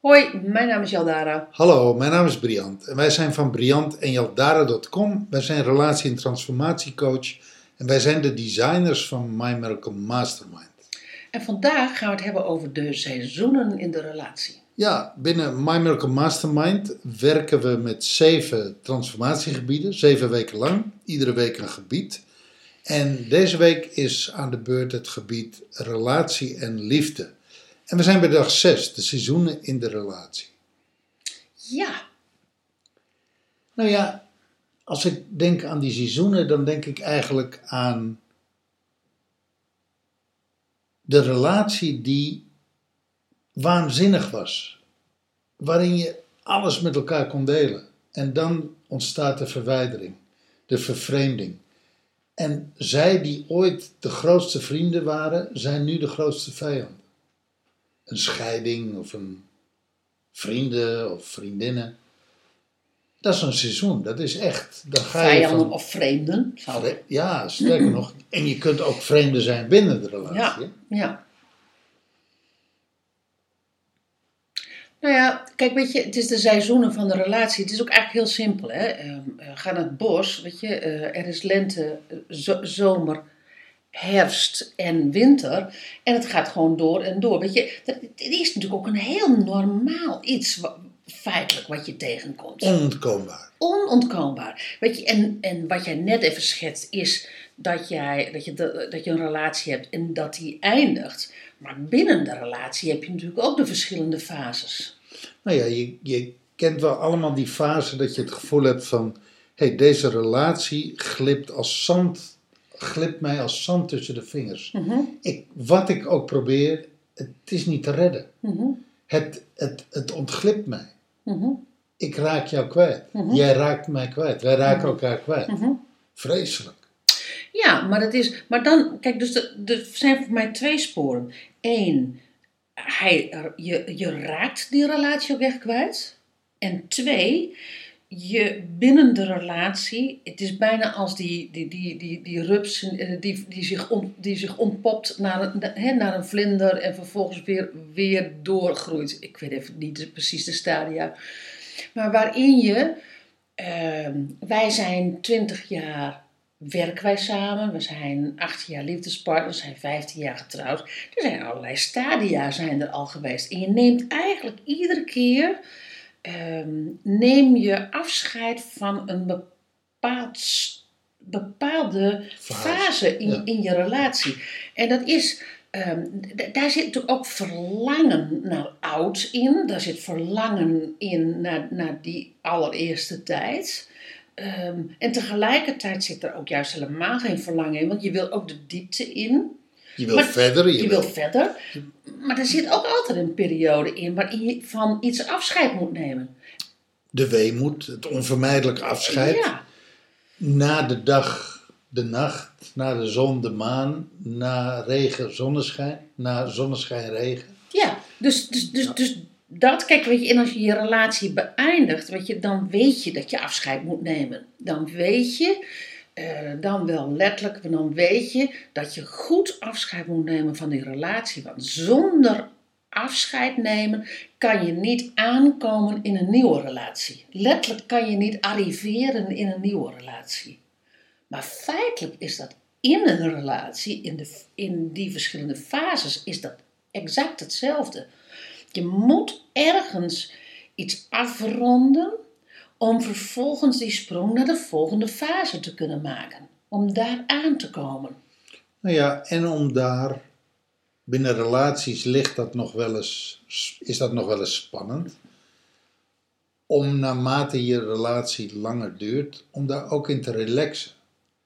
Hoi, mijn naam is Jaldara. Hallo, mijn naam is Briant en wij zijn van Briant en Jaldara.com. Wij zijn relatie- en transformatiecoach en wij zijn de designers van My Miracle Mastermind. En vandaag gaan we het hebben over de seizoenen in de relatie. Ja, binnen My Miracle Mastermind werken we met zeven transformatiegebieden, zeven weken lang, iedere week een gebied. En deze week is aan de beurt het gebied relatie en liefde. En we zijn bij dag 6, de seizoenen in de relatie. Ja, Nou ja, als ik denk aan die seizoenen, dan denk ik eigenlijk aan de relatie die waanzinnig was. Waarin je alles met elkaar kon delen. En dan ontstaat de verwijdering, de vervreemding. En zij die ooit de grootste vrienden waren, zijn nu de grootste vijanden. Een scheiding of een vrienden of vriendinnen. Dat is een seizoen, dat is echt. Dan ga je vijanden van, of vreemden. Vre- Ja, sterker nog. En je kunt ook vreemde zijn binnen de relatie. Ja, ja. Nou ja, kijk, weet je, het is de seizoenen van de relatie. Het is ook eigenlijk heel simpel, hè. Eh, ga naar het bos, weet je. eh, er is lente, eh, zo- zomer, herfst en winter. En het gaat gewoon door en door. Weet je, dat- het is natuurlijk ook een heel normaal iets, feitelijk, wat je tegenkomt. Onontkoombaar. onontkoombaar. Weet je, en, en wat jij net even schetst is dat, jij, dat, je, de- dat je een relatie hebt en dat die eindigt. Maar binnen de relatie heb je natuurlijk ook de verschillende fases. Nou ja, je, je kent wel allemaal die fase dat je het gevoel hebt van... Hé, hey, deze relatie glipt als zand, glipt mij als zand tussen de vingers. Mhm, Ik, wat ik ook probeer, het is niet te redden. mhm, Het, het, het ontglipt mij. Mhm, Ik raak jou kwijt. Mhm. Jij raakt mij kwijt. Wij raken elkaar kwijt. mhm. Vreselijk. Ja, maar dat is. Maar dan, kijk, dus er zijn voor mij twee sporen. Eén, hij, je, je raakt die relatie ook echt kwijt. En twee, je binnen de relatie, het is bijna als die, die, die, die, die rups eh, die, die, zich die zich ontpopt naar een, naar een vlinder en vervolgens weer, weer doorgroeit. Ik weet even niet precies de stadia. Maar waarin je, ehm, wij zijn twintig jaar werken wij samen. We zijn 18 jaar liefdespartners, we zijn 15 jaar getrouwd. Er zijn allerlei stadia zijn er al geweest. En je neemt eigenlijk iedere keer ehm, neem je afscheid van een bepaald, bepaalde Fase, fase in, ja. in je relatie. En dat is, ehm, daar zit natuurlijk ook verlangen naar oud in. Daar zit verlangen in naar, naar die allereerste tijd. Ehm, en tegelijkertijd zit er ook juist helemaal geen verlangen in, want je wil ook de diepte in. Je wil Maar verder. Je, Je wil wil verder. Maar er zit ook altijd een periode in waarin je van iets afscheid moet nemen. de weemoed, het onvermijdelijke afscheid. Ja, Na de dag, de nacht, na de zon, de maan, na regen, zonneschijn, na zonneschijn, regen. ja. Dus, dus, dus, dus dat, kijk, weet je, en als je je relatie beëindigt, weet je, dan weet je dat je afscheid moet nemen. Dan weet je, eh, dan wel letterlijk, maar dan weet je dat je goed afscheid moet nemen van die relatie. Want zonder afscheid nemen kan je niet aankomen in een nieuwe relatie. Letterlijk kan je niet arriveren in een nieuwe relatie. Maar feitelijk is dat in een relatie, in, de, in die verschillende fases, is dat exact hetzelfde. Je moet ergens iets afronden om vervolgens die sprong naar de volgende fase te kunnen maken. Om daar aan te komen. Nou ja, en om daar, binnen relaties ligt dat nog wel eens, is dat nog wel eens spannend. Om naarmate je relatie langer duurt, om daar ook in te relaxen.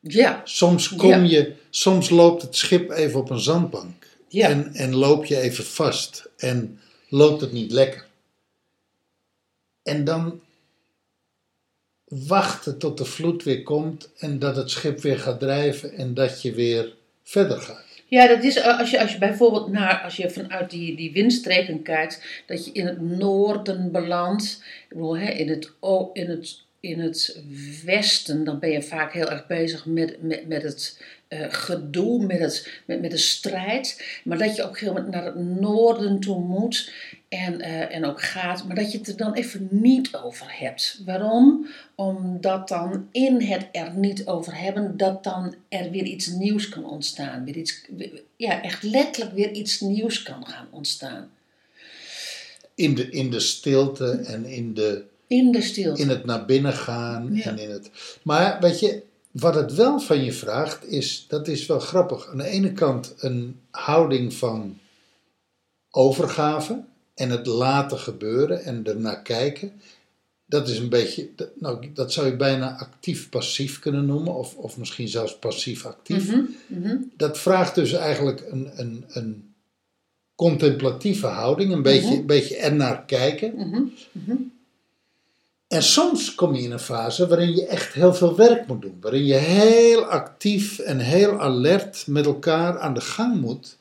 Ja, Soms kom Ja. je, soms loopt het schip even op een zandbank. Ja. En, en loop je even vast. En loopt het niet lekker. En dan wachten tot de vloed weer komt en dat het schip weer gaat drijven en dat je weer verder gaat. Ja, dat is eh, als je, als je bijvoorbeeld naar, als je vanuit die, die windstreken kijkt, dat je in het noorden belandt. Ik bedoel, hè, in, het, in, het, in het westen, dan ben je vaak heel erg bezig met, met, met het eh, gedoe, met, het, met, met de strijd. Maar dat je op een gegeven moment naar het noorden toe moet en, eh, en ook gaat, maar dat je het er dan even niet over hebt. Waarom? Omdat dan in het er niet over hebben, dat dan er weer iets nieuws kan ontstaan. Weer iets, ja, echt letterlijk weer iets nieuws kan gaan ontstaan. In de, in de stilte en in, de, In de stilte. in het naar binnen gaan. Ja. En in het, maar weet je, wat het wel van je vraagt, is, dat is wel grappig. Aan de ene kant een houding van overgave en het laten gebeuren en ernaar kijken. Dat is een beetje, nou, dat zou je bijna actief-passief kunnen noemen, of, of misschien zelfs passief-actief. Mhm, mhm. Dat vraagt dus eigenlijk een, een, een contemplatieve houding, een beetje, Mhm. een beetje ernaar kijken. En soms kom je in een fase waarin je echt heel veel werk moet doen. Waarin je heel actief en heel alert met elkaar aan de gang moet.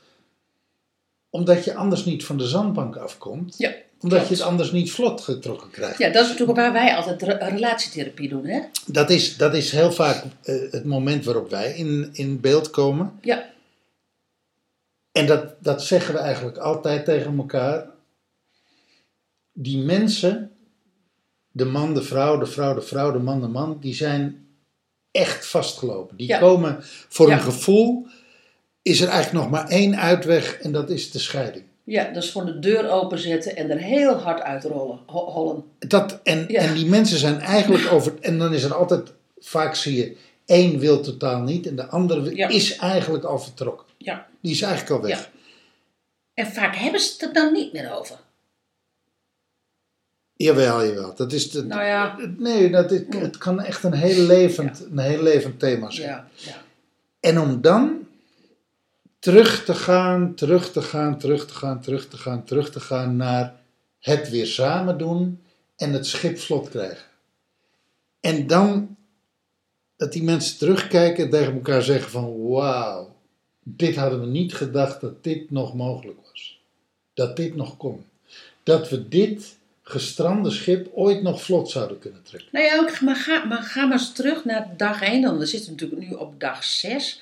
Omdat je anders niet van de zandbank afkomt. Ja, Omdat klopt. je het anders niet vlot getrokken krijgt. Ja, dat is natuurlijk waar wij altijd re- relatietherapie doen, hè? Dat, is, dat is heel vaak eh, het moment waarop wij in, in beeld komen. Ja, En dat, dat zeggen we eigenlijk altijd tegen elkaar. Die mensen, de man, de vrouw, de vrouw, de vrouw, de man, de man, die zijn echt vastgelopen. Die Ja. komen voor Ja. een gevoel, is er eigenlijk nog maar één uitweg en dat is de scheiding. ja, dus gewoon de deur openzetten en er heel hard uitrollen, ho- hollen. Dat, en, Ja. en die mensen zijn eigenlijk over. En dan is er altijd, vaak zie je, één wil totaal niet en de andere is eigenlijk al vertrokken. Ja. Die is eigenlijk al weg. Ja. En vaak hebben ze het er dan niet meer over. Jawel, jawel. Dat is de, Nou ja. Nee, dat is, het kan echt een heel levend, een heel levend thema zijn. Ja, ja. En om dan terug te gaan, terug te gaan, terug te gaan, terug te gaan, terug te gaan naar het weer samen doen en het schip vlot krijgen. En dan dat die mensen terugkijken en tegen elkaar zeggen van wauw, dit hadden we niet gedacht dat dit nog mogelijk was. Dat dit nog kon. Dat we dit gestrande schip ooit nog vlot zouden kunnen trekken. Nou ja, maar ga, maar eens terug naar dag 1 dan. We zitten natuurlijk nu op dag 6.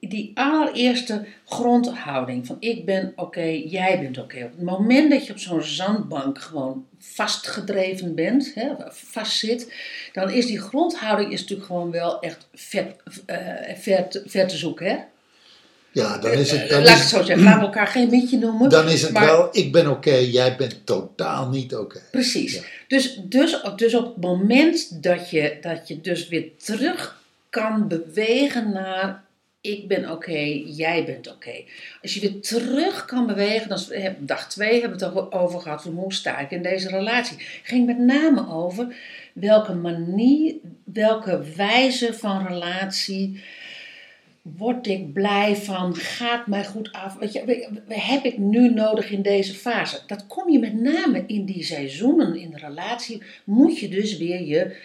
Die, allereerste grondhouding van ik ben oké, jij bent oké. Op het moment dat je op zo'n zandbank gewoon vastgedreven bent, hè, vastzit, dan is die grondhouding is natuurlijk gewoon wel echt eh, ver, ver te zoeken. Hè? Ja, dan is het, dan Laat ik het zo zeggen, laten we elkaar geen mietje noemen. dan is het maar- wel, ik ben oké, jij bent totaal niet oké. Precies. Ja. Dus, dus, dus op het moment dat je, dat je dus weer terug kan bewegen naar ik ben oké, jij bent oké. Als je weer terug kan bewegen, dan heb- dag twee hebben we het over- gehad van hoe sta ik in deze relatie. ging met name over welke manier, welke wijze van relatie word ik blij van, gaat mij goed af. Weet je, heb ik nu nodig in deze fase? Dat kom je met name in die seizoenen in de relatie, moet je dus weer je,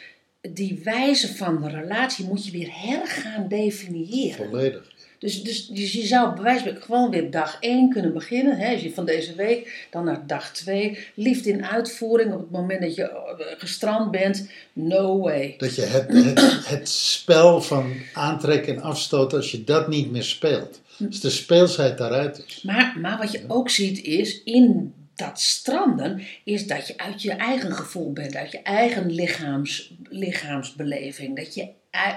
die wijze van de relatie moet je weer hergaan definiëren. Volledig. Dus, dus, dus je zou bij wijze van gewoon weer dag 1 kunnen beginnen, hè, als je van deze week, dan naar dag 2. Liefde in uitvoering op het moment dat je eh, gestrand bent, no way. Dat je het, het, het spel van aantrekken en afstoten, als je dat niet meer speelt. Als de speelsheid daaruit is. Maar, maar wat je ook ziet is, in dat stranden, is dat je uit je eigen gevoel bent, uit je eigen lichaams, lichaamsbeleving. Dat je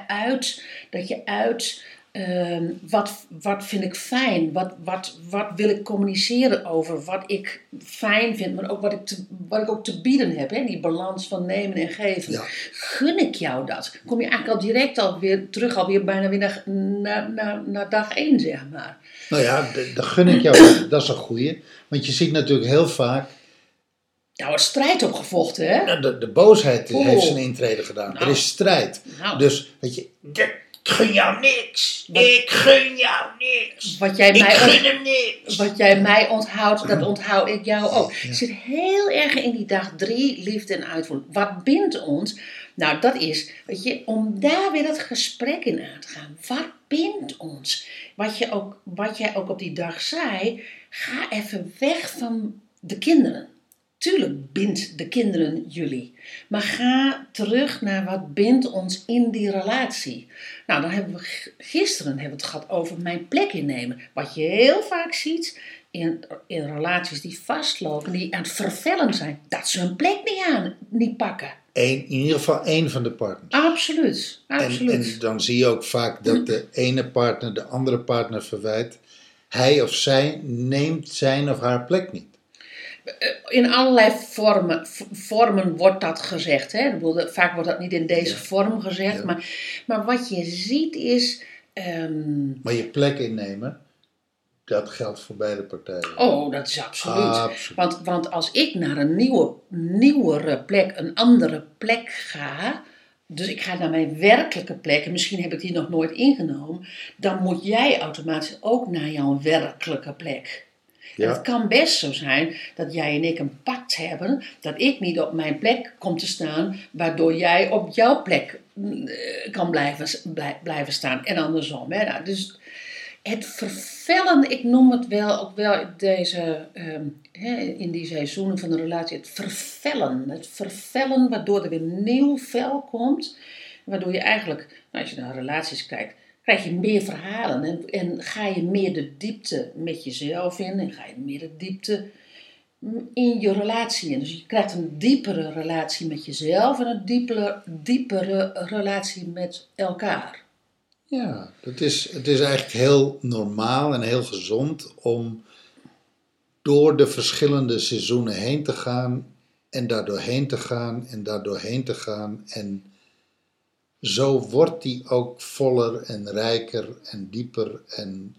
uit, dat je uit ehm, wat, wat vind ik fijn, wat, wat, wat wil ik communiceren over, wat ik fijn vind, maar ook wat ik, te, wat ik ook te bieden heb. Hè? Die balans van nemen en geven. Ja. Gun ik jou dat? Kom je eigenlijk al direct alweer terug, alweer bijna weer naar, naar, naar, naar dag één, zeg maar. Nou ja, dat gun ik jou, dat is een goeie. Want je ziet natuurlijk heel vaak, Nou, er strijd opgevochten, hè? nou, de, de boosheid heeft zijn intrede gedaan. Nou. Er is strijd. Nou. Dus, weet je, Ik gun jou niks. Ik gun jou niks. Wat jij Ik mij gun hem niks. Wat jij mij onthoudt, dat onthoud ik jou ook. Ja. Ik zit heel erg in die dag drie, liefde en uitvoering. Wat bindt ons? Nou, dat is, weet je, om daar weer dat gesprek in aan te gaan. Wat bindt ons? Wat, je ook, wat jij ook op die dag zei, ga even weg van de kinderen. Tuurlijk bindt de kinderen jullie. Maar ga terug naar wat bindt ons in die relatie. Nou, dan hebben we gisteren hebben we het gehad over mijn plek innemen. Wat je heel vaak ziet in, in relaties die vastlopen, die aan het vervellen zijn, dat ze hun plek niet aan, niet pakken. Eén, in ieder geval één van de partners. Absoluut, En, absoluut. en dan zie je ook vaak dat de ene partner de andere partner verwijt. Hij of zij neemt zijn of haar plek niet. In allerlei vormen, vormen wordt dat gezegd. Hè? Ik bedoel, dat- Vaak wordt dat niet in deze Ja. vorm gezegd. Ja. Maar, maar wat je ziet is. ehm, Maar je plek innemen, dat geldt voor beide partijen. oh, dat is absoluut. Absoluut. Want, want als ik naar een nieuwe, nieuwere plek, een andere plek ga. Dus ik ga naar mijn werkelijke plek, en misschien heb ik die nog nooit ingenomen. Dan moet jij automatisch ook naar jouw werkelijke plek. Ja. het kan best zo zijn dat jij en ik een pact hebben, dat ik niet op mijn plek kom te staan, waardoor jij op jouw plek eh, kan blijven, blij- blijven staan. En andersom. Hè? Nou, dus het vervellen, ik noem het wel ook wel deze, ehm, hè, in die seizoenen van de relatie, het vervellen. Het vervellen waardoor er weer nieuw vel komt, waardoor je eigenlijk, nou, als je naar relaties kijkt, krijg je meer verhalen en, en ga je meer de diepte met jezelf in en ga je meer de diepte in je relatie in. Dus je krijgt een diepere relatie met jezelf en een diepere, diepere relatie met elkaar. Ja, het is, het is eigenlijk heel normaal en heel gezond om door de verschillende seizoenen heen te gaan en daardoor heen te gaan en daardoor heen te gaan. En zo wordt die ook voller en rijker en dieper en,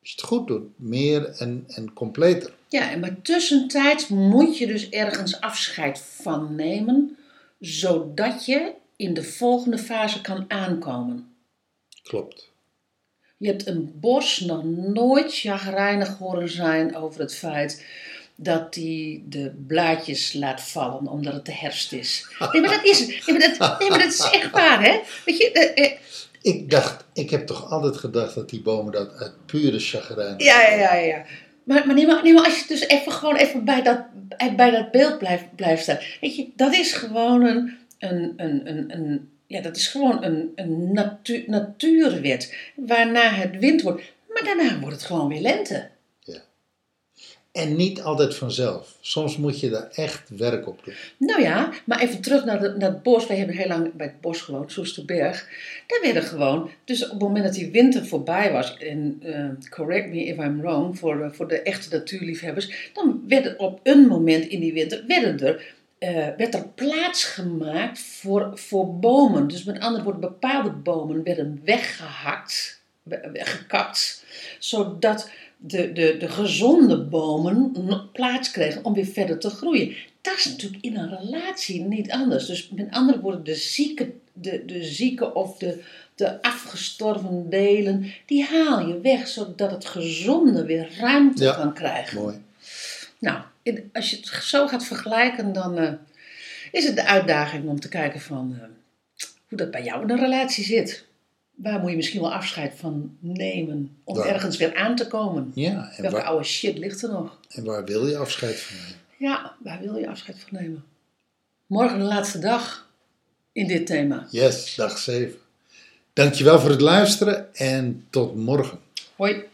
als je het goed doet, meer en, en completer. Ja, en maar tussentijds moet je dus ergens afscheid van nemen, zodat je in de volgende fase kan aankomen. Klopt. Je hebt een bos nog nooit chagrijnig horen zijn over het feit dat hij de blaadjes laat vallen omdat het de herfst is. Nee, maar dat is, nee, maar dat, nee, maar dat is echt waar, hè? Weet je, eh, eh, Ik dacht, ik heb toch altijd gedacht dat die bomen dat uit pure chagrijn. ja, ja, ja, ja. Maar, maar, nee, maar, nee, maar als je dus even gewoon even bij dat, bij dat beeld blijft, blijft staan. Weet je, dat is gewoon een, een, een, een, een ja, dat is gewoon een, een natu natuurwet. Waarna het wind wordt. Maar daarna wordt het gewoon weer lente. En niet altijd vanzelf. Soms moet je daar echt werk op doen. Nou ja, maar even terug naar, het bos. Wij hebben heel lang bij het bos gewoond, Soesterberg. Daar werden gewoon, dus op het moment dat die winter voorbij was, en eh, correct me if I'm wrong, voor, eh, voor de echte natuurliefhebbers, dan werd er op een moment in die winter, werden er, eh, werd er plaats gemaakt voor, voor bomen. Dus met andere woorden, bepaalde bomen werden weggehakt, we- weggekapt, zodat de, de, de gezonde bomen plaats kregen om weer verder te groeien. Dat is natuurlijk in een relatie niet anders. Dus met andere woorden, de zieke, de, de zieke of de, de afgestorven delen, die haal je weg, zodat het gezonde weer ruimte Ja. kan krijgen. Mooi. Nou, in- als je het zo gaat vergelijken, dan eh, is het de uitdaging om te kijken van eh, hoe dat bij jou in een relatie zit. Waar moet je misschien wel afscheid van nemen om Waar? ergens weer aan te komen? Ja, en Welke waar, oude shit ligt er nog? en waar wil je afscheid van nemen? Ja, waar wil je afscheid van nemen? Morgen de laatste dag in dit thema. Yes, dag 7. Dankjewel voor het luisteren en tot morgen. Hoi.